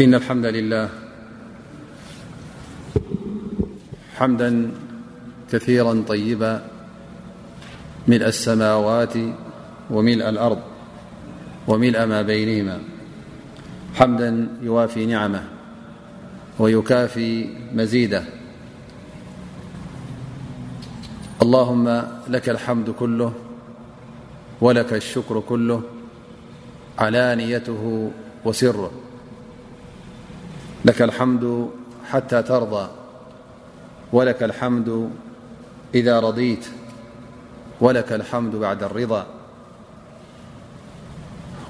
إن الحمد لله حمدا كثيرا طيبا ملء السماوات وملء الأرض وملء ما بينهما حمدا يوافي نعمه ويكافي مزيده اللهم لك الحمد كله ولك الشكر كله علانيته وسره لك الحمد حتى ترضى ولك الحمد إذا رضيت ولك الحمد بعد الرضا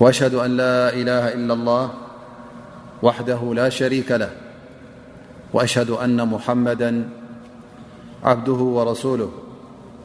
وأشهد أن لا إله إلا الله وحده لا شريك له وأشهد أن محمدا عبده ورسوله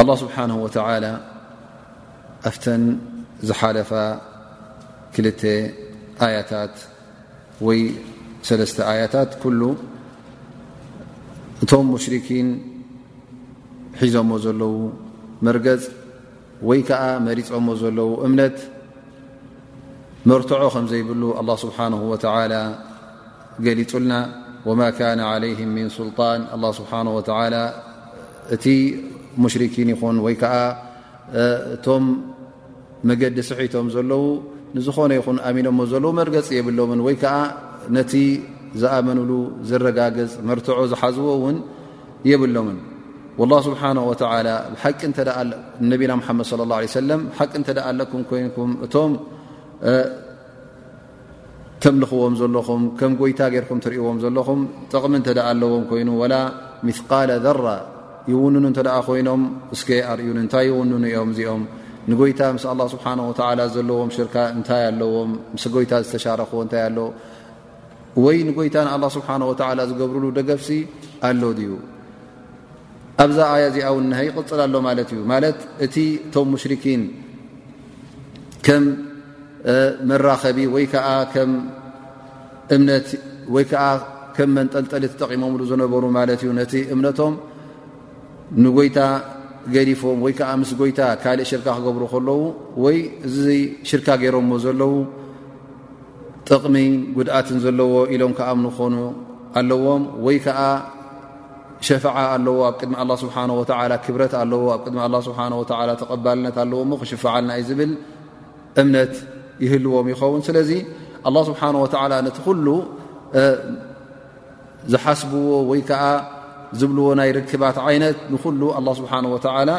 ኣላه ስብሓንሁ ወተላ ኣፍተን ዝሓለፋ ክልተ ኣያታት ወይ ሰለስተ ኣያታት ኩሉ እቶም ሙሽርኪን ሒዞሞ ዘለዉ መርገፅ ወይ ከዓ መሪፆሞ ዘለዉ እምነት መርትዖ ከም ዘይብሉ ኣላ ስብሓንሁ ወተላ ገሊጹልና ወማ ካነ ዓለይህም ምን ሱልጣን ኣላ ስብሓን ወተላ እቲ ሙሽርኪን ይኹን ወይ ከዓ እቶም መገዲ ስሒቶም ዘለዉ ንዝኾነ ይኹን ኣሚኖሞ ዘለዉ መርገፂ የብሎምን ወይ ከዓ ነቲ ዝኣመኑሉ ዝረጋገፅ መርትዖ ዝሓዝዎ እውን የብሎምን ላ ስብሓን ወተላ ብሓቂ ነቢና ሓመድ ለ ላ ሰለም ሓቂ እንተ ኣለኩም ኮይንኩም እቶም ተምልኽዎም ዘለኹም ከም ጎይታ ጌርኩም ትርእዎም ዘለኹም ጥቕሚ እንተ ኣለዎም ኮይኑ ወላ ምቃለ ዘራ ይውንኑ እተ ኮይኖም እስከ ኣርእዩን እንታይ ይውንኑ እዮም እዚኦም ንጎይታ ምስ ኣላ ስብሓን ወላ ዘለዎም ሽርካ እንታይ ኣለዎም ምስ ጎይታ ዝተሻረክዎ እንታይ ኣሎ ወይ ንጎይታ ንኣላ ስብሓን ወላ ዝገብርሉ ደገፍሲ ኣሎ ድዩ ኣብዛ ኣያ እዚኣ ውን ነሀይ ይቕፅል ኣሎ ማለት እዩ ማለት እቲ እቶም ሙሽርኪን ከም መራኸቢ ወይ ከዓ ከም እምነት ወይ ከዓ ከም መንጠልጠሊ ተጠቒሞምሉ ዝነበሩ ማለት እዩ ነቲ እምነቶም ንጎይታ ገዲፎም ወይ ከዓ ምስ ጎይታ ካልእ ሽርካ ክገብሩ ከለዉ ወይ እዚ ሽርካ ገይሮምዎ ዘለዉ ጥቕሚ ጉድኣትን ዘለዎ ኢሎም ክኣምኑ ክኾኑ ኣለዎም ወይ ከዓ ሸፍዓ ኣለዎ ኣብ ቅድሚ ኣላ ስብሓን ወተላ ክብረት ኣለዎ ኣብ ቅድሚ ኣላ ስብሓን ወተላ ተቐባልነት ኣለዎ እሞ ክሽፍዓልና እዩ ዝብል እምነት ይህልዎም ይኸውን ስለዚ ኣላ ስብሓን ወተላ ነቲ ኩሉ ዝሓስብዎ ወይ ከዓ ዝብልዎ ናይ ርክባት ዓይነት ንኩሉ ኣላ ስብሓን ወተላ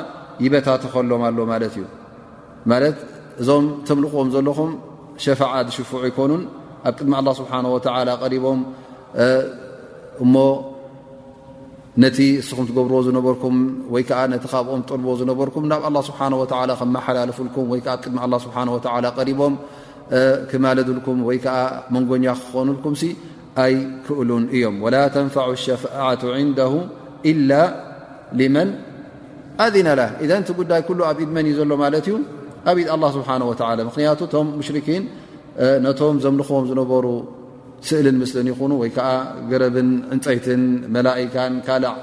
ይበታተኸሎም ኣሎ ማለት እዩ ማለት እዞም ተምልክዎም ዘለኹም ሸፍዓ ዝሽፍዑ ኣይኮኑን ኣብ ቅድሚ ኣላ ስብሓን ወተላ ቀሪቦም እሞ ነቲ እስኹም ትገብርዎ ዝነበርኩም ወይ ከዓ ነቲ ካብኦም ጠልብዎ ዝነበርኩም ናብ ኣላ ስብሓን ወላ ከመሓላልፍልኩም ወይከዓ ብ ቅድሚ ኣላ ስብሓን ወላ ቀሪቦም ክማለድልኩም ወይ ከዓ መንጎኛ ክኾኑልኩም ሲ ኣይክእሉን እዮም ወላ ተንፋዑ ሸፋዓቱ ዕንደ ኢላ ልመን ኣድነ ላ እዘ እቲ ጉዳይ ኩሉ ኣብ ኢድ መን እዩ ዘሎ ማለት እዩ ኣብ ኢድ ኣላ ስብሓን ወላ ምክንያቱ እቶም ሙሽርኪን ነቶም ዘምልኽዎም ዝነበሩ ስእልን ምስልን ይኹኑ ወይ ከዓ ገረብን ዕንፀይትን መላኢካን ካልዕ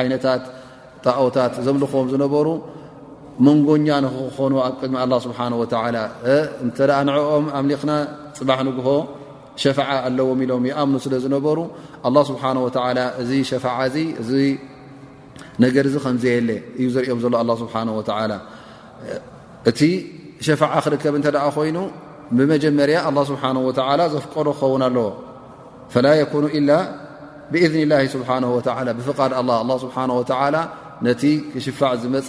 ዓይነታት ጣኦታት ዘምልኹዎም ዝነበሩ መንጎኛ ንክኾኑ ኣብ ቅድሚ ኣላ ስብሓን ወተላ እንተ ንዕኦም ኣምሊኽና ፅባሕ ንግሆ ሸፍዓ ኣለዎም ኢሎም ይኣምኑ ስለ ዝነበሩ ኣላ ስብሓን ወተላ እዚ ሸፍዓ እዚ ነገር እዚ ከም ዘየለ እዩ ዘርእዮም ዘሎ ኣላ ስብሓን ወተዓላ እቲ ሸፋዓ ክርከብ እንተ ደኣ ኮይኑ ብመጀመርያ ኣላ ስብሓን ወተዓላ ዘፍቀዶ ክኸውን ኣለዎ ፈላ የኩኑ ኢላ ብእዝኒ ላሂ ስብሓን ወተዓላ ብፍቓድ ኣላ ኣላ ስብሓን ወተዓላ ነቲ ክሽፋዕ ዝመፀ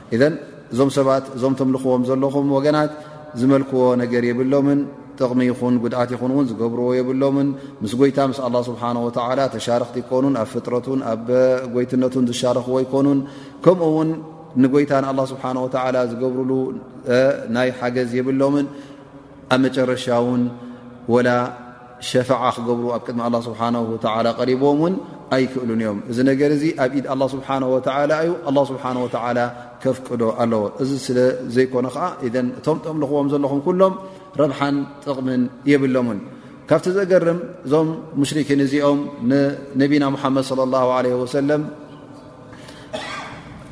ኢዘን እዞም ሰባት እዞም ተምልኽዎም ዘለኹም ወገናት ዝመልክዎ ነገር የብሎምን ጥቕሚ ይኹን ጉድኣት ይኹን እውን ዝገብርዎ የብሎምን ምስ ጎይታ ምስ ኣላ ስብሓን ወተዓላ ተሻርኽቲ ይኮኑን ኣብ ፍጥረቱን ኣብ ጎይትነቱን ዝሻርኽዎ ኣይኮኑን ከምኡ እውን ንጎይታ ንኣላ ስብሓን ወተዓላ ዝገብርሉ ናይ ሓገዝ የብሎምን ኣብ መጨረሻ ውን ወላ ሸፋዓ ክገብሩ ኣብ ቅድሚ ኣላ ስብሓን ወተላ ቀሪቦም ውን ኣይክእሉን እዮም እዚ ነገር እዚ ኣብ ኢድ ኣላ ስብሓን ወተላ እዩ ኣላ ስብሓን ወተላ ከፍቅዶ ኣለዎ እዚ ስለ ዘይኮነ ከዓ እን እቶም ጠምልኽዎም ዘለኹም ኩሎም ረብሓን ጥቕምን የብሎምን ካብቲ ዘገርም እዞም ሙሽርኪን እዚኦም ንነቢና ሙሓመድ ለ ላ ለ ወሰለም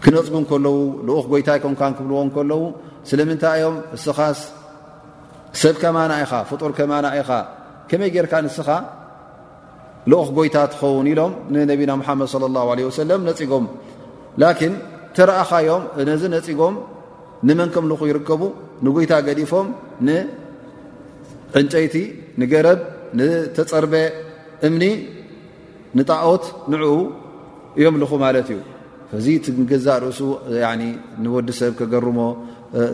ክነፅጉ ከለዉ ልኡኽ ጎይታይ ኮንካ ክብልዎ ከለዉ ስለምንታይ እዮም እስኻስ ሰብ ከማና ኢኻ ፍጡር ከማና ኢኻ ከመይ ጌርካ ንስኻ ልኡኽ ጎይታ ትኸውን ኢሎም ንነቢና ሙሓመድ ለ ላ ለ ወሰለም ነፂጎም ላኪን ተረእኻዮም ነዚ ነፂጎም ንመን ከምልኹ ይርከቡ ንጎይታ ገዲፎም ንዕንጨይቲ ንገረብ ንተፀርበ እምኒ ንጣኦት ንዕኡ የምልኹ ማለት እዩ እዚ ገዛእ ርእሱ ንወዲ ሰብ ከገርሞ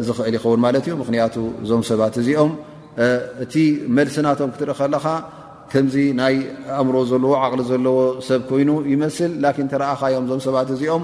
ዝኽእል ይኸውን ማለት እዩ ምክንያቱ እዞም ሰባት እዚኦም እቲ መልሲ ናቶም ክትርኢ ከለኻ ከምዚ ናይ ኣእምሮ ዘለዎ ዓቕሊ ዘለዎ ሰብ ኮይኑ ይመስል ላኪን ተረኣኻዮም እዞም ሰባት እዚኦም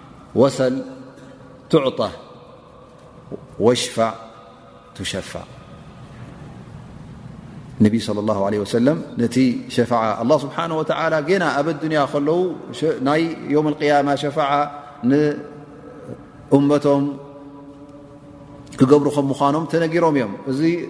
وسل تعطه واشفع تشع اي صلى الله عليه وسلم ت شع الله سبحانه وتعالى الن ل يوم القيامة شفع أم بر من تنرم ي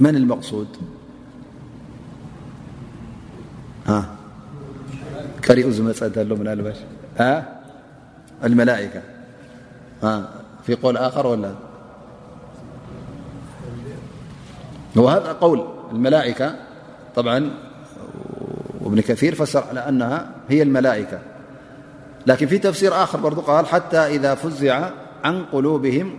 من المقصود لخروهذا قول الملئكبعابن كثيرفسر على أنه هي الملائكة لكن في تفسير آخر ال حتى إذا فزع عن قلوبهم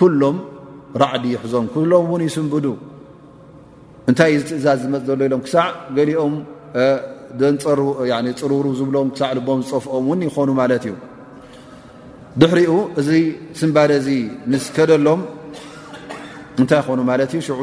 ኩሎም ራዕዲ ይሕዞም ኩሎም ውን ይስንብዱ እንታይ ዩ ትእዛዝ ዝመፅ ዘሎ ኢሎም ክሳዕ ገሊኦም ደንፀሩ ፅርሩ ዝብሎም ክሳዕ ልቦም ዝፀፍኦም ውን ይኾኑ ማለት እዩ ድሕሪኡ እዚ ስንባደ እዚ ምስ ከደሎም እንታይ ይኾኑ ማለት እዩ ሽዑ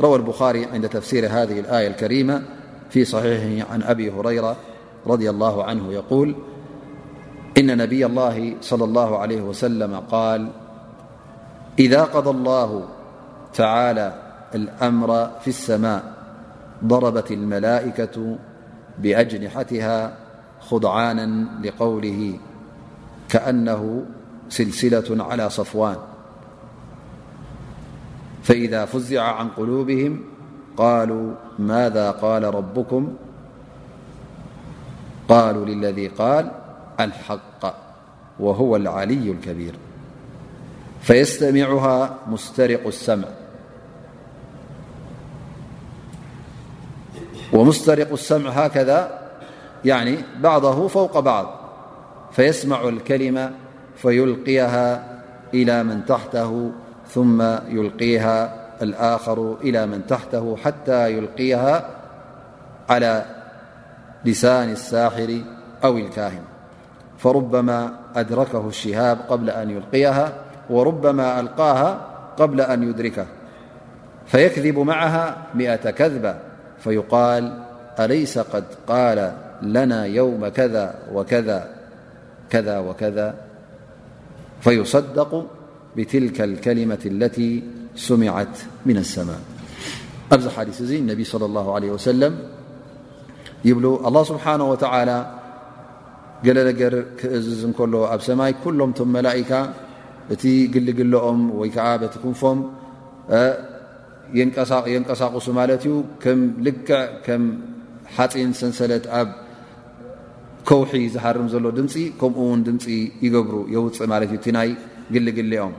روى البخاري عند تفسير هذه الآية الكريمة في صحيحه عن أبي هريرة رضي الله عنه يقول إن نبي الله صلى الله عليه وسلم - قال إذا قضى الله تعالى الأمر في السماء ضربت الملائكة بأجنحتها خضعانا لقوله كأنه سلسلة على صفوان فإذا فزع عن قلوبهم قالوا ماذا قال ربكم قالوا للذي قال الحق وهو العلي الكبير فيستمعها مسترق السمع ومسترق السمع هكذا يعني بعضه فوق بعض فيسمع الكلمة فيلقيها إلى من تحته ثم يلقيها الآخر إلى من تحته حتى يلقيها على لسان الساحر أو الكاهن فربما أدركه الشهاب قبل أن يلقيها وربما ألقاها قبل أن يدركه فيكذب معها مئة كذبة فيقال أليس قد قال لنا يوم كذا وكذا فيصدق بتلك الكلمة التي سمعت من السماء أ حدث انبي صلى الله عليه وسلم بل الله سبحانه وتعالى ገለ ነገር ክእዝዝ እንከሎ ኣብ ሰማይ ኩሎም እቶም መላኢካ በቲ ግልግለኦም ወይ ከዓ በቲ ክንፎም የንቀሳቕሱ ማለት እዩ ከም ልክዕ ከም ሓፂን ሰንሰለት ኣብ ከውሒ ዝሃርም ዘሎ ድምፂ ከምኡ ውን ድምፂ ይገብሩ የውፅእ ማለት እዩ እቲ ናይ ግልግሌኦም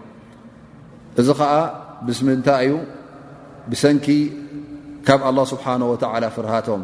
እዚ ከዓ ብስምንታይ እዩ ብሰንኪ ካብ ኣላ ስብሓን ወተዓላ ፍርሃቶም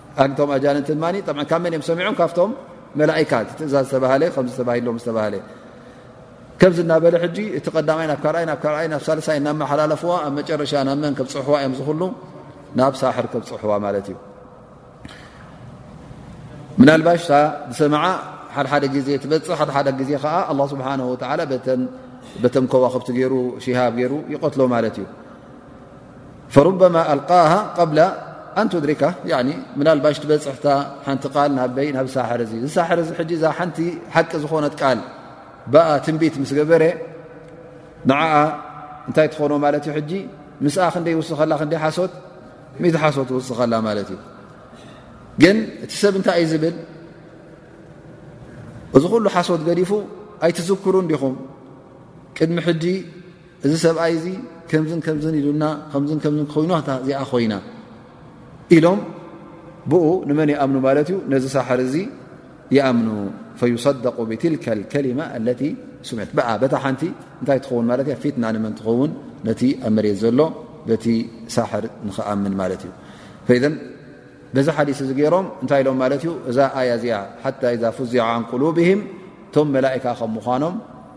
ቶም ኣጃንት ድማ ካብ መን እዮም ሰሚዖም ካብቶም መላካ ትእዛዝ ዝተባሃለ ከምዝተባሂሎም ዝተባሃለ ከምዚ እናበለ ሕጂ እቲ ቀዳማይ ናብ ካኣይ ናብ ካኣይ ናብ ሳልሳይ እናመሓላለፍዋ ኣብ መጨረሻ ናብ መን ከብፅሕዋ እዮም ዝኽሉ ናብ ሳሕር ከብፅሕዋ ማለት እዩ ምናልባሽ ታ ዝሰምዓ ሓደሓደ ግዜ ትበፅሕ ሓደሓደ ግዜ ከዓ ኣላ ስብሓን ወላ በተም ከዋክብቲ ገይሩ ሽሃብ ገይሩ ይቀትሎ ማለት እዩ ፈሩበማ ኣልቃሃ ቀብላ ኣን ትድሪካ ምናልባሽ ትበፅሕታ ሓንቲ ቃል ናበይ ናብ ሳሕር እዚ ዝሳሕር እዚ ሕጂ እዛ ሓንቲ ሓቂ ዝኾነት ቃል ብኣ ትንቢት ምስ ገበረ ንዓኣ እንታይ ትኾኖ ማለት እዩ ሕጂ ምስኣ ክንደይ ይውስኸላ ክንደይ ሓሶት ሚት ሓሶት ትውስኸላ ማለት እዩ ግን እቲ ሰብ እንታይ እዩ ዝብል እዚ ኩሉ ሓሶት ገዲፉ ኣይትዝክሩን ዲኹም ቅድሚ ሕጂ እዚ ሰብኣይ እዚ ከምዝን ከምዝን ኢሉና ከምዝን ከምዝን ክኮይኑ ኣታ እዚኣ ኮይና ኢሎም ብኡ ንመን ይኣምኑ ማለት እዩ ነዚ ሳሕር እዚ ይኣምኑ ፈዩሰደቁ ብትልካ ከሊማ ኣለቲ ስምት ብኣ በታ ሓንቲ እንታይ ትኸውን ማለት እያ ፊትና ንመን ትኸውን ነቲ ኣብ መሬት ዘሎ በቲ ሳሕር ንክኣምን ማለት እዩ ፈዘን በዚ ሓዲስ እዚ ገይሮም እንታይ ኢሎም ማለት እዩ እዛ ኣያ እዚኣ ሓታ እዛ ፍዚዓ ዓን ቁሉብህም እቶም መላእካ ከም ምዃኖም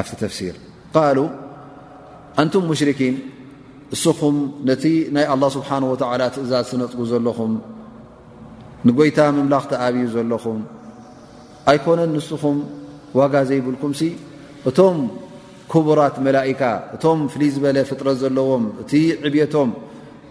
ኣብቲ ተፍሲር ቃሉ ኣንቱም ሙሽርኪን እስኹም ነቲ ናይ ኣላ ስብሓን ወተዓላ ትእዛዝ ትነፅጉ ዘለኹም ንጎይታ ምምላኽ ተኣብዩ ዘለኹም ኣይኮነን ንስኹም ዋጋ ዘይብልኩም ሲ እቶም ክቡራት መላእካ እቶም ፍልይ ዝበለ ፍጥረት ዘለዎም እቲ ዕብቶም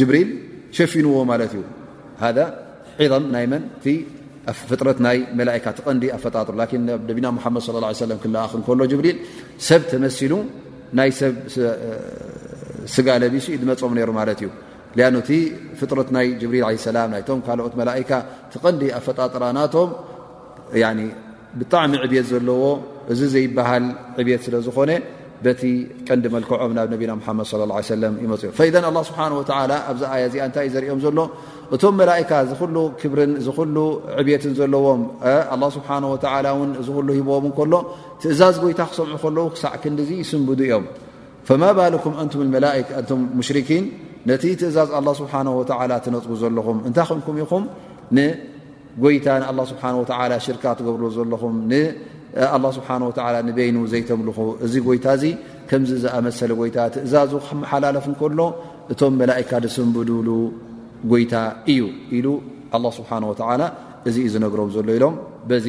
ጅብሪል ሸፊንዎ ማለት እዩ ሃ ዒም ናይ መን ፍጥረት ናይ መላካ ትቐንዲ ኣፈጣጥሩ ላን ነቢና ሓመድ ص ሰለ ክልኣኽ እንከሎ ጅብሪል ሰብ ተመሲሉ ናይ ሰብ ስጋ ለቢሱ ዩ ድመፆም ነይሩ ማለት እዩ ኣ እቲ ፍጥረት ናይ ጅብሪል ለ ሰላም ናይቶም ካልኦት መላካ ትቐንዲ ኣፈጣጥራ ናቶም ብጣዕሚ ዕብት ዘለዎ እዚ ዘይበሃል ዕብት ስለ ዝኾነ በቲ ቀንዲ መልክዖም ናብ ነና መድ صى ه ሰ ይመፅ እ ه ስብሓ ኣብዚ ኣያ እዚ እንታይ ዩ ዘርኦም ዘሎ እቶም መላካ እዚ ሉ ክብርን እዚ ሉ ዕብትን ዘለዎም ስብሓ እዚ ሉ ሂቦዎም ከሎ ትእዛዝ ጎይታ ክሰምዑ ከለዉ ክሳዕ ክንዲ ይስንብዱ እዮም ፈማ ባልኩም ኣንቱም መላ ም ሙሽርኪን ነቲ ትእዛዝ ስብሓ ትነፅጉ ዘለኹም እንታይ ኮንኩም ኢኹም ጎይታ ንኣላ ስብሓን ወተላ ሽርካ ትገብሩ ዘለኹም ንኣላ ስብሓን ወተላ ንበይኑ ዘይተምልኹ እዚ ጎይታ እዚ ከምዚ ዝኣመሰለ ጎይታ ትእዛዙ ክመሓላለፍ እንከሎ እቶም መላእካ ዝስንብድሉ ጎይታ እዩ ኢሉ ኣላ ስብሓን ወተላ እዚ እዩ ዝነግሮም ዘሎ ኢሎም በዚ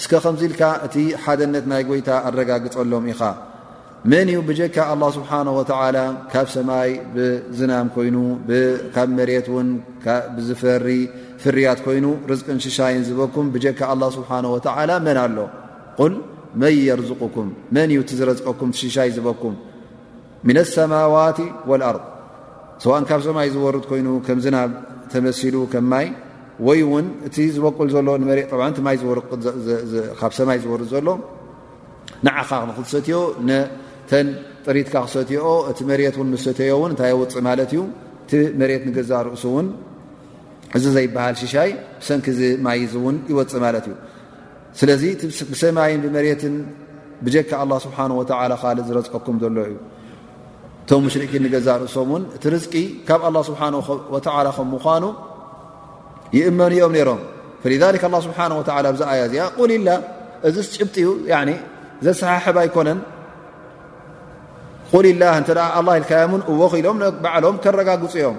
እስከ ከምዚ ኢልካ እቲ ሓደነት ናይ ጎይታ ኣረጋግጸሎም ኢኻ፣ መን እዩ ብጀካ ኣላ ስብሓን ወተዓላ ካብ ሰማይ ብዝናም ኮይኑ ካብ መሬት ውን ብዝፈሪ ፍርያት ኮይኑ ርዝቅን ሽሻይን ዝበኩም ብጀካ ኣላ ስብሓን ወተዓላ መን ኣሎ ል መን የርዝቁኩም መን እዩ እቲ ዝረዝቀኩም ሽሻይ ዝበኩም ምነ ሰማዋት ወልኣርض ሰዋን ካብ ሰማይ ዝወርድ ኮይኑ ከም ዝናብ ተመሲሉ ከም ማይ ወይ ውን እቲ ዝበቁል ዘሎ ንመሬት ቲ ማይ ካብ ሰማይ ዝወርድ ዘሎ ንዓኻ ንክትሰትዮ ነተን ጥሪትካ ክሰትኦ እቲ መሬት ን ምሰተዮ ውን እንታይ የውፅእ ማለት እዩ እቲ መሬት ንገዛ ርእሱ ውን እዚ ዘይበሃል ሽሻይ ብሰንኪ ዚ ማይ ውን ይወፅእ ማለት እዩ ስለዚ እቲ ብሰማይን ብመሬትን ብጀካ ኣላ ስብሓን ወተላ ካልእ ዝረዝቀኩም ዘሎ እዩ እቶም ሙሽርኪን ንገዛ ርእሶም እውን እቲ ርዝቂ ካብ ኣላ ስብሓን ወተላ ከም ምኳኑ ይእመኑ እዮም ነይሮም ሊክ ኣላ ስብሓን ወ ኣብዚ ኣያ እዚኣ ቁልላ እዚ ጭብጢ ዩ ዘሰሓሕብ ኣይኮነን ቁልላ እተ ኣላ ኢልካዮምን እዎ ክኢሎም በዕሎም ከረጋግፁ እዮም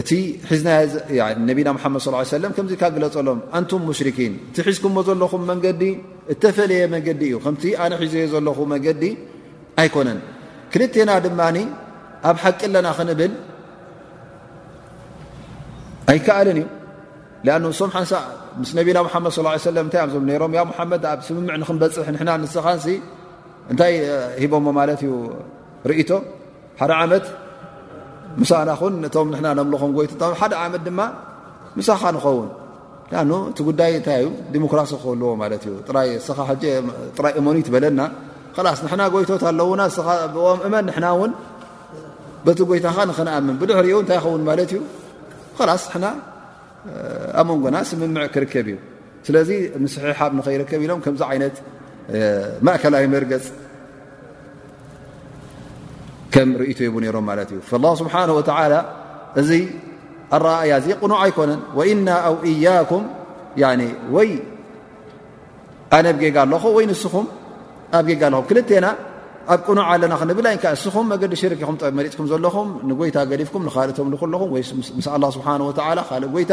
እቲ ነቢና ሓመድ ص ሰለ ከምዚ ካ ግለፀሎም ኣንቱም ሙሽርኪን እቲ ሒዝኩምዎ ዘለኹም መንገዲ እተፈለየ መንገዲ እዩ ከምቲ ኣነ ሒዘዮ ዘለኹ መንገዲ ኣይኮነን ክልቴና ድማ ኣብ ሓቂ ኣለና ክንብል ኣይከኣልን እዩ ኣ ሶም ሓንሳ ምስ ነቢና ሓመድ ص ሰለ እታይ ዞም ሮም ያ ሓመድ ኣብ ስምምዕ ንክንበፅሕ ንና ንስኻን እንታይ ሂቦሞ ማለት እዩ ርእቶ ሓደ ዓመት ምሳና ኹን ነቶም ንሕና ነምልኾም ጎይት ሓደ ዓመት ድማ ምሳኻ ንኸውን ኣ እቲ ጉዳይ እንታይ እዩ ዲሞክራሲ ክህልዎ ማለት እዩ ጥራይ እስኻ ጥራይ እመኑ ትበለና ላስ ንሕና ጎይቶት ኣለዉና ብኦም እመን ንሕና እውን በቲ ጎይታኻ ንክንኣምን ብድሕሪኡ እንታይ ይኸውን ማለት እዩ ላስ ንሕና ኣብ መንጎና ስምምዕ ክርከብ እዩ ስለዚ ምስሕሓብ ንኸይርከብ ኢሎም ከምዚ ዓይነት ማእከላይ መርገፅ ከም ርእቶ ይቡ ነሮም ማለት እዩ ላ ስብሓን ወተላ እዚ ኣረኣእያ እዚ ቅኑዕ ኣይኮነን ወኢና ኣው እያኩም ወይ ኣነ ብ ጌጋ ኣለኹ ወይ ንስኹም ኣብ ጌጋ ኣለኹም ክልቴና ኣብ ቅኑዕ ኣለና ክንብል ኣይከ ንስኹም መገዲ ሽርክ ኢኹም መሪፅኩም ዘለኹም ንጎይታ ገዲፍኩም ንካልእ ተምልኹ ኣለኹም ወይ ምስ ኣላ ስብሓን ወላ ካልእ ጎይታ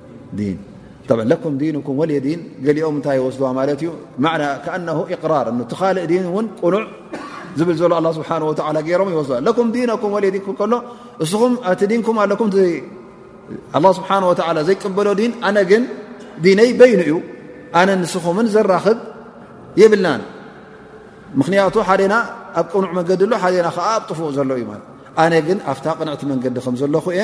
ለኩም ዲንኩም ወልየ ዲን ገሊኦም እንታይ ይወስድዋ ማለት እዩ ማዕና ከኣነ እቅራር እቲ ካልእ ዲን እውን ቁኑዕ ዝብል ዘሎ ኣ ስብሓ ወ ገይሮም ይወስዋ ለኩም ዲነኩም ወልየ ዲን ከሎ እስኹም እቲ ዲንኩም ኣለኩም ስብሓ ወ ዘይቀበሎ ዲን ኣነ ግን ዲነይ በይኑ እዩ ኣነ ንስኹምን ዘራኽብ የብልናን ምክንያቱ ሓደና ኣብ ቅኑዕ መንገዲ ኣሎ ሓደና ከዓ ኣብ ጥፉእ ዘሎ እዩ ማለት ኣነ ግን ኣብታ ቅንዕቲ መንገዲ ከም ዘለኹ እየ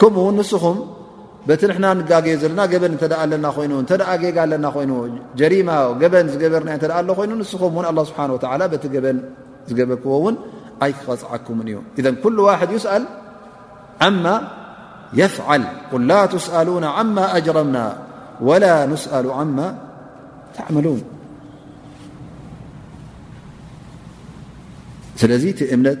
ከምኡ ውን ንስኹም በቲ ንሕና ንጋገዮ ዘለና ገበን እተ ኣለና ኮይኑ እተ ጌጋ ኣለና ኮይኑ ጀሪማ ገበን ዝገበርና እተ ኣሎ ኮይኑ ንስኹም ውን ኣላ ስብሓን ወላ በቲ ገበን ዝገበርክዎ እውን ኣይክቐፅዓኩምን እዩ እዘ ኩሉ ዋሕድ ይስኣል ዓማ የፍዓል ቁላ ትስኣሉና ዓማ ኣጅረምና ወላ ንስኣሉ ዓማ ተዕመሉን ስለዚ እቲ እምነት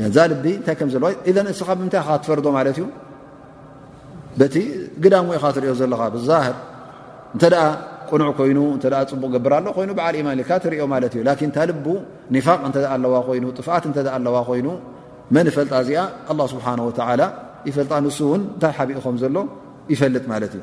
ነዛ ልቢ እንታይ ከም ዘለዋ ኢዘ እስኻ ብምንታይ ኻ ትፈርዶ ማለት እዩ በቲ ግዳሙ ኢኻ ትሪኦ ዘለኻ ብዛህር እንተ ቁኑዕ ኮይኑ እተ ፅቡቕ ገብር ኣሎ ኮይኑ በዓል ኢማን ኢልካ ትሪኦ ማለት እዩ ላኪን ታልቡ ኒፋቅ እተ ኣለዋ ኮይኑ ጥፍኣት እተ ኣለዋ ኮይኑ መን ይፈልጣ እዚኣ ኣላ ስብሓን ወተላ ይፈልጣ ንሱ እውን እንታይ ሓቢኡከም ዘሎ ይፈልጥ ማለት እዩ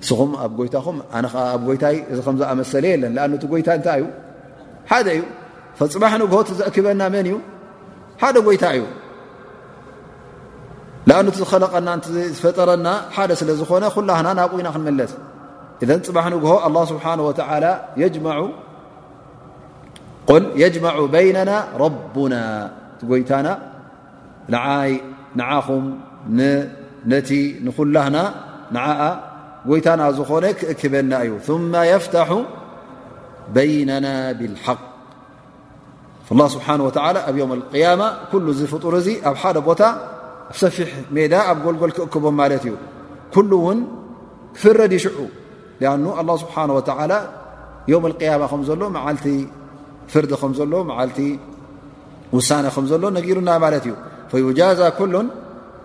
ንስኹም ኣብ ጎይታኹም ኣነ ኸዓ ኣብ ጎይታይ እዚ ከም ዝኣመሰለ የለን ኣን እቲ ጎይታ እንታይ እዩ ሓደ እዩ ፈፅባሕ ንግሆቲ ዘእክበና መን እዩ ሓደ ጎይታ እዩ ኣን እቲ ዝኸለቀና ዝፈጠረና ሓደ ስለ ዝኾነ ኩላና ናብኡ ኢና ክንመለስ እዘ ፅባሕ ንግሆ ኣላ ስብሓን ወተላ የጅማዑ ል የጅማዑ በይነና ረቡና እቲ ጎይታና ንዓይ ንዓኹም ነቲ ንኹላህና ንዓኣ ጎይታና ዝኾነ ክእክበና እዩ ثመ የፍታሑ በይነና ብልሓቅ ላ ስብሓን ወተላ ኣብ ዮም ቅያማ ኩሉ እዚ ፍጡር እዚ ኣብ ሓደ ቦታ ኣብ ሰፊሕ ሜዳ ኣብ ጎልጎል ክእክቦም ማለት እዩ ኩሉ እውን ክፍረድ ይሽዑ ኣኑ ኣላ ስብሓን ወተላ ዮም ቅያማ ከም ዘሎ መዓልቲ ፍርዲ ከም ዘሎ መዓልቲ ውሳነ ከም ዘሎ ነጊሩና ማለት እዩ ፈዩጃዛ ኩሉን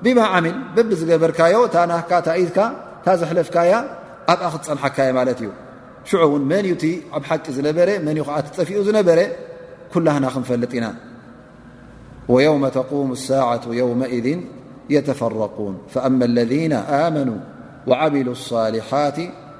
ብማ ዓሚል በቢ ዝገበርካዮ እታ ናካ እታ ኢድካ እታ ዘሕለፍካያ ኣብኣ ክትፀንሓካዮ ማለት እዩ ሽዑ እውን መን እዩ እቲ ኣብ ሓቂ ዝነበረ መን እዩ ከዓ ትጠፊኡ ዝነበረ ኩላህና ክንፈልጥ ኢና ወየውመ ተቁሙ ሳዓት የውመኢድ የተፈረቁን ፈኣማ ለذ ኣመኑ ዓሚሉ صሊሓት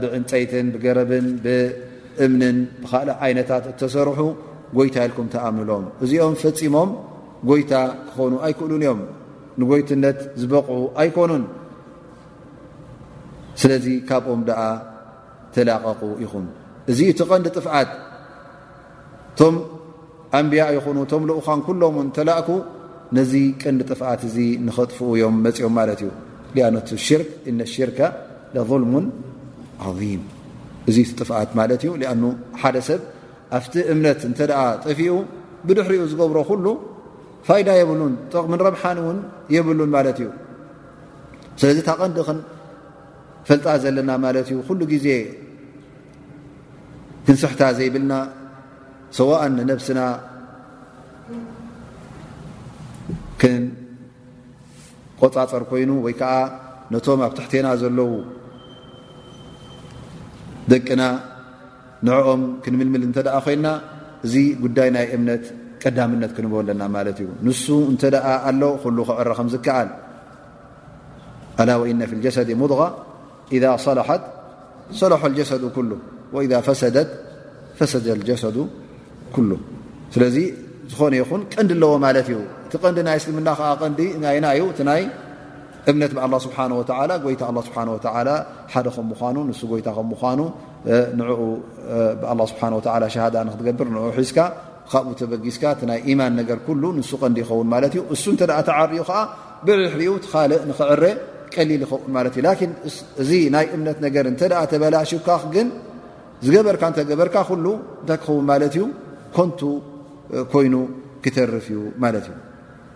ብዕንፀይትን ብገረብን ብእምንን ብካልእ ዓይነታት እተሰርሑ ጎይታ ኢልኩም ተኣምንሎም እዚኦም ፈፂሞም ጎይታ ክኾኑ ኣይክእሉን እዮም ንጎይትነት ዝበቕዑ ኣይኮኑን ስለዚ ካብኦም ደኣ ተላቐቑ ኢኹም እዚ እቲ ቐንዲ ጥፍኣት እቶም ኣንብያ ይኹኑ እቶም ልኡኻን ኩሎም ን ተላእኩ ነዚ ቅንዲ ጥፍኣት እዚ ንኸጥፍኡ እዮም መፅኦም ማለት እዩ ኣነቱ ሽርክ እነ ሽርከ ለظልሙ ዓም እዚ ጥፍኣት ማለት እዩ ኣኑ ሓደ ሰብ ኣብቲ እምነት እንተ ጠፊኡ ብድሕሪኡ ዝገብሮ ኩሉ ፋይዳ የብሉን ጠቕምን ረብሓን እውን የብሉን ማለት እዩ ስለዚ ታ ቐንዲ ክንፈልጣ ዘለና ማለት እዩ ኩሉ ግዜ ክንስሕታ ዘይብልና ሰዋእን ንነብስና ክንቆፃፀር ኮይኑ ወይ ከዓ ነቶም ኣብ ትሕቴና ዘለዉ ደቅና ንዕኦም ክንምልምል እንተ ደኣ ኮይና እዚ ጉዳይ ናይ እምነት ቀዳምነት ክንበ ኣለና ማለት እዩ ንሱ እንተ ደኣ ኣሎ ኩሉ ክዕረ ከም ዝከኣል ኣላ ወኢነ ፊ ልጀሰድ ሙድغ ኢዛ ሰላሓት ሰላሖ ጀሰዱ ኩሉ ወኢዛ ፈሰደት ፈሰደ ጀሰዱ ኩሉ ስለዚ ዝኾነ ይኹን ቀንዲ ኣለዎ ማለት እዩ እቲ ቀንዲ ናይ እስልምና ከዓ ቀንዲ ናይና እዩ እቲ ናይ እምነት ብኣላ ስብሓን ወተላ ጎይታ ኣላ ስብሓን ወተላ ሓደ ከም ምኳኑ ንሱ ጎይታ ከም ምኳኑ ንኡ ብኣላ ስብሓን ወተላ ሸሃዳ ንክትገብር ንኡ ሒዝካ ካብኡ ተበጊስካ እቲ ናይ ኢማን ነገር ኩሉ ንሱ ቀንዲ ይኸውን ማለት እዩ እሱ እንተ ተዓርዩ ከዓ ብርሕሪኡ ትካልእ ንክዕረ ቀሊል ይኸውን ማለት እዩ ላኪን እዚ ናይ እምነት ነገር እንተ ተበላሽካ ግን ዝገበርካ እንተገበርካ ኩሉ እንታይ ክኸውን ማለት እዩ ኮንቱ ኮይኑ ክተርፍ እዩ ማለት እዩ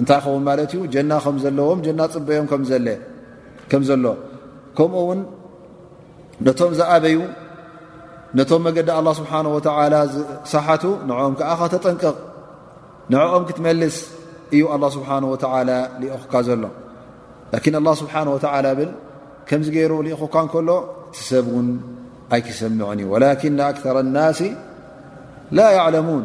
እንታይ ይኸውን ማለት እዩ ጀና ከም ዘለዎም ጀና ፅበዮም ከምዘለ ከም ዘሎ ከምኡ ውን ነቶም ዝኣበዩ ነቶም መገዲ ኣላ ስብሓን ወተላ ዝሰሓቱ ንኦም ከዓ ከተጠንቅቕ ንዕኦም ክትመልስ እዩ ኣላ ስብሓን ወተላ ልኦኹካ ዘሎ ላኪን ኣላ ስብሓን ወተላ ብል ከምዚ ገይሩ ልኢኹካ ከሎ ትሰብ እውን ኣይክሰምዕን እዩ ወላኪና ኣክተር ናሲ ላ ያዕለሙን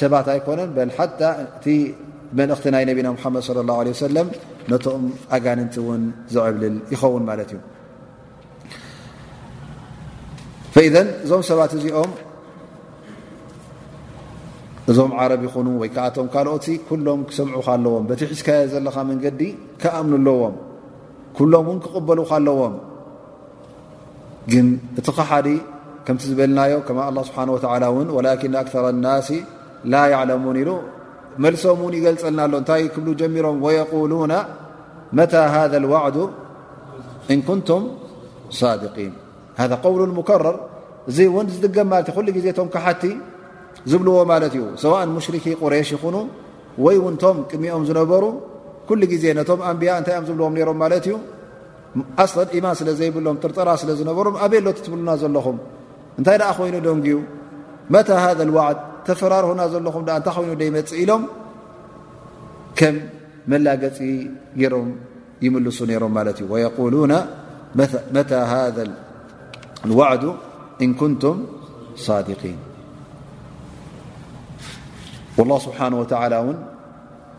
ሰባት ኣይኮነን በል ሓታ እቲ መልእኽቲ ናይ ነቢና ሙሓመድ صለ ላه ለ ሰለም ነቶም ኣጋንንቲ እውን ዘዕብልል ይኸውን ማለት እዩ ፈኢዘን እዞም ሰባት እዚኦም እዞም ዓረብ ይኹኑ ወይ ከዓ እቶም ካልኦት ኩሎም ክሰምዑካ ኣለዎም በቲ ሒዝካዮ ዘለካ መንገዲ ክኣምኑ ኣለዎም ኩሎም እውን ክቕበሉካ ኣለዎም ግን እቲ ኸሓዲ ከምቲ ዝበልናዮ ከ ኣላ ስብሓን ወተላ እውን ወላኪን ኣክተር ናሲ ላ ያዕለሙን ኢሉ መልሶም እውን ይገልፀልና ኣሎ እንታይ ክብሉ ጀሚሮም ወየቁሉና መታ ሃذ ዋዕዱ እን ኩንቱም ሳድቂን ሃ ቆውሉ ሙከረር እዚ እውን ዝድገም ማለት ዩ ኩሉ ግዜ ቶም ካሓቲ ዝብልዎ ማለት እዩ ሰዋእን ሙሽርኪ ቁሬሽ ይኹኑ ወይ እውን ቶም ቅድሚኦም ዝነበሩ ኩሉ ግዜ ነቶም ኣንብያ እንታይ እዮም ዝብልዎም ነይሮም ማለት እዩ ኣስለን ኢማን ስለ ዘይብሎም ጥርጠራ ስለ ዝነበሮም ኣበይ ሎቲ ትብሉና ዘለኹም እንታይ ደኣ ኮይኑ ደንግዩ መታ ሃذ ዋዕድ ተፈራርሁና ዘለኹም ኣ እንታይ ኮይኑ ደይመፅእ ኢሎም ከም መላገፂ ገይሮም ይምልሱ ነይሮም ማለት እዩ ወየቁሉና መታ ሃذ ዋዕዱ እን ኩንቱም ሳድቂን ላ ስብሓን ወተላ እውን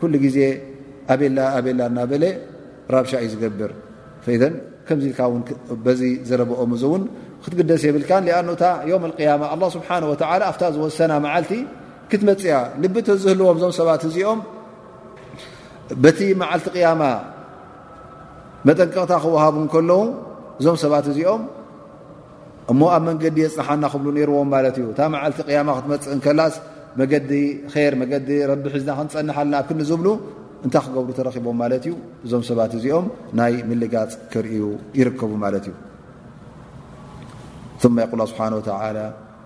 ኩሉ ግዜ ኣቤላ ኣቤላ እናበለ ራብሻ እዩ ዝገብር ከምዚ ኢልካ ውን በዚ ዘረበኦም እዚ እውን ክትግደስ የብልካ ኣ እታ ዮም ያማ ኣ ስብሓ ወ ኣብታ ዝወሰና መዓልቲ ክትመፅያ ልቢ ተዝህልዎም እዞም ሰባት እዚኦም በቲ መዓልቲ ቅያማ መጠንቀቕታ ክወሃቡ ከለዉ እዞም ሰባት እዚኦም እሞ ኣብ መንገዲ የፅንሓና ክብሉ ነይርዎም ማለት እዩ እታ መዓልቲ ቅያማ ክትመፅእ እንከላስ መገዲ ር መገዲ ረቢ ሒዝና ክንፀንሕ ኣላ ኣብ ክኒ ዝብሉ እንታይ ክገብሩ ተረኪቦም ማለት እዩ እዞም ሰባት እዚኦም ናይ ምልጋፅ ክርእዩ ይርከቡ ማለት እዩ ል ስብሓ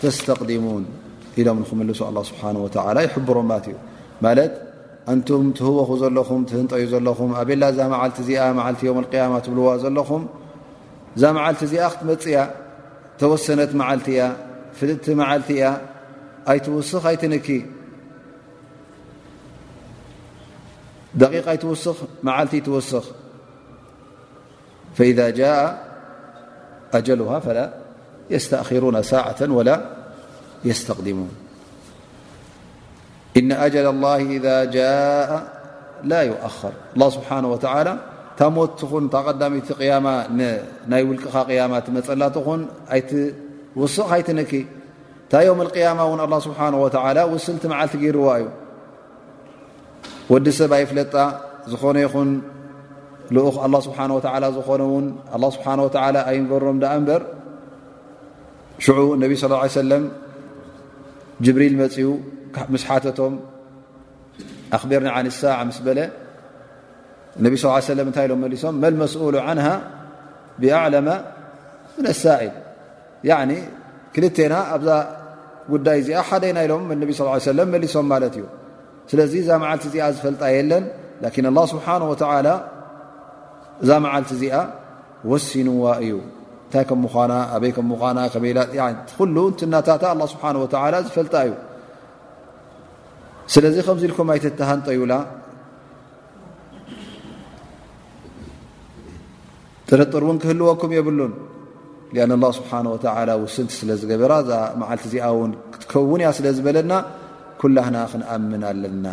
ተስተቅዲሙን ኢሎም ንክምልሱ ኣላ ስብሓን ወተላ ይሕብሮም ማለት እዩ ማለት ኣንቱም ትህወኹ ዘለኹም ትህንጠዩ ዘለኹም ኣቤላ እዛ መዓልቲ እዚኣ መዓልቲ ዮም ኣልቅያማ ትብልዋ ዘለኹም እዛ መዓልቲ እዚኣ ክትመፅእያ ተወሰነት መዓልቲ እያ ፍልጥቲ መዓልቲ እያ ኣይትውስኽ ኣይትንኪ ደቂቕ ኣይትውስኽ መዓልቲ ይትወስኽ فإذا جاء أجلها فلا يستأخرون ساعة ولا يستقدمون إن أجل الله إذا جاء لا يؤخر الله سبحانه وتعالى تمتن مت يمة يول يمملتن ت هتن يوم القيامةالله سبحانه وتعلى وسلت معلتري ወዲ ሰብ ኣይፍለጣ ዝኾነ ይኹን ልኡኽ ኣላ ስብሓን ወተዓላ ዝኾነ እውን ኣላ ስብሓን ወተዓላ ኣይንበሮም ድኣ እምበር ሽዑ ነቢ ስ ሰለም ጅብሪል መፅኡ ምስ ሓተቶም ኣክቢርኒ ዓን ሳዕ ምስ በለ ነቢ ስ ሰለም እንታይ ኢሎም መሊሶም መልመስኡሉ ዓንሃ ብኣዕለማ ምን ኣሳኢል ያኒ ክልቴና ኣብዛ ጉዳይ እዚኣ ሓደ ኢና ኢሎም እነቢ ስ ሰለም መሊሶም ማለት እዩ ስለዚ እዛ መዓልቲ እዚኣ ዝፈልጣ የለን ላኪን ኣላ ስብሓን ወተላ እዛ መዓልቲ እዚኣ ወሲንዋ እዩ እንታይ ከም ምኳና ኣበይ ከም ምኳና ከመላ ኩሉ እንትናታታ ኣላ ስብሓን ወተላ ዝፈልጣ እዩ ስለዚ ከምዚ ኢልኩም ኣይትተሃንጠዩላ ጥርጥር እውን ክህልወኩም የብሉን ን ኣላ ስብሓን ወተላ ውስንቲ ስለ ዝገበራ እዛ መዓልቲ እዚኣ ውን ክትከውን እያ ስለ ዝበለና ኩላህና ክንኣምን ኣለና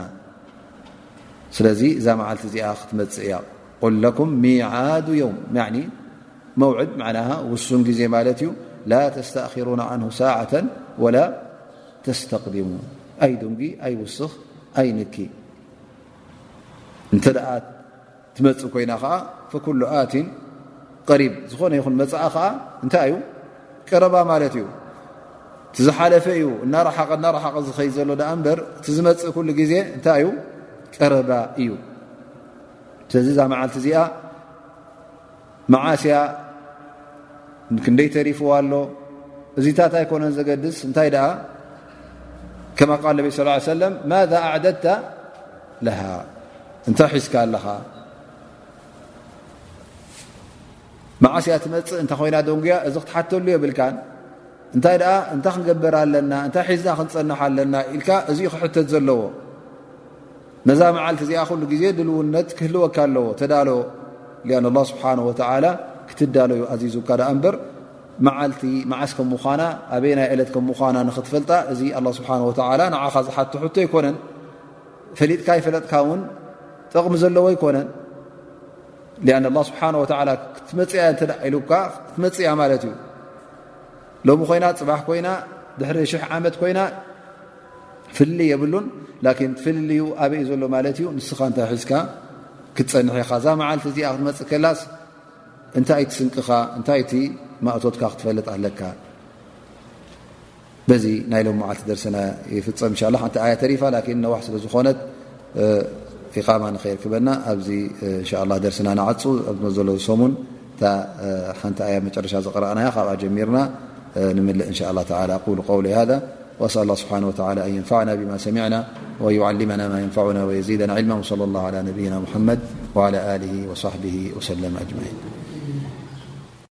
ስለዚ እዛ መዓልቲ እዚኣ ክትመፅእ እያ ቁል ለኩም ሚዓዱ ዮም መውዕድ መዕናሃ ውሱን ግዜ ማለት እዩ ላ ተስተእኪሩና ዓንሁ ሳዓተ ወላ ተስተቅዲሙ ኣይዱንጊ ኣይውስኽ ኣይንኪ እንተ ትመጽእ ኮይና ከኣ ፈኩሉ ኣትን ቀሪብ ዝኾነ ይኹን መጽኣ ከኣ እንታይ እዩ ቀረባ ማለት እዩ እቲ ዝሓለፈ እዩ እናረሓቐ እናረሓቐ ዝኸይ ዘሎ ዳኣ እምበር እቲ ዝመጽእ ኩሉ ግዜ እንታይ እዩ ቀረባ እዩ ስለዚ እዛ መዓልቲ እዚኣ መዓስ እያ ክንደይ ተሪፍዋ ኣሎ እዚታት ኣይኮነን ዘገድስ እንታይ ደኣ ከማ ቃል ነቢ ስ ሰለ ማذ ኣዕደድታ ለሃ እንታይ ሒዝካ ኣለኻ መዓስ እያ ትመፅእ እንተ ኮይና ደንጉያ እዚ ክትሓተሉ የብልካን እንታይ ደኣ እንታይ ክንገበር ኣለና እንታይ ሒዝና ክንፀንሕ ኣለና ኢልካ እዚኡ ክሕተት ዘለዎ ነዛ መዓልቲ እዚኣ ኩሉ ግዜ ድልውነት ክህልወካ ኣለዎ ተዳሎ ን ኣላ ስብሓን ወተላ ክትዳሎ ዩ ኣዚዙካ ደኣ እምበር መዓልቲ መዓስ ከም ምዃና ኣበይ ናይ ዕለት ከም ምዃና ንኽትፈልጣ እዚ ኣላ ስብሓን ወተላ ንዓኻ ዝሓቶ ሕቶ ኣይኮነን ፈሊጥካ ይፈለጥካ ውን ጥቕሚ ዘለዎ ኣይኮነን ን ኣላ ስብሓን ወላ ክትመፅያ እተ ኢሉካ ክትመፅያ ማለት እዩ ሎሚ ኮይና ፅባሕ ኮይና ድሕሪ ሽሕ ዓመት ኮይና ፍልሊ የብሉን ላኪን ፍልልዩ ኣበይ እዩ ዘሎ ማለት እዩ ንስኻ እንታይ ሒዝካ ክትፀንሕ ኢኻ እዛ መዓልቲ እዚኣ ክትመፅእ ከላስ እንታይ እቲ ስንቅኻ እንታይ እቲ ማእቶትካ ክትፈልጥ ኣለካ በዚ ናይ ሎም መዓልቲ ደርሰና ይፍፀም እንሻ ላ ሓንቲ ኣያ ተሪፋ ላኪን ነዋሕ ስለ ዝኾነት ኢቃማ ንኸይርክበና ኣብዚ እንሻ ላ ደርሰና ንዓፁ ኣብመዘሎ ሰሙን እታ ሓንቲ ኣያ መጨረሻ ዘቕረኣና ካብኣ ጀሚርና نمل إن شاء الله تعالى أقول قول هذا وأسأل الله سبحانه وتعالى أن ينفعنا بما سمعنا وأن يعلمنا ما ينفعنا ويزيدنا علما وصلى الله على نبينا محمد وعلى آله وصحبه وسلم أجمعين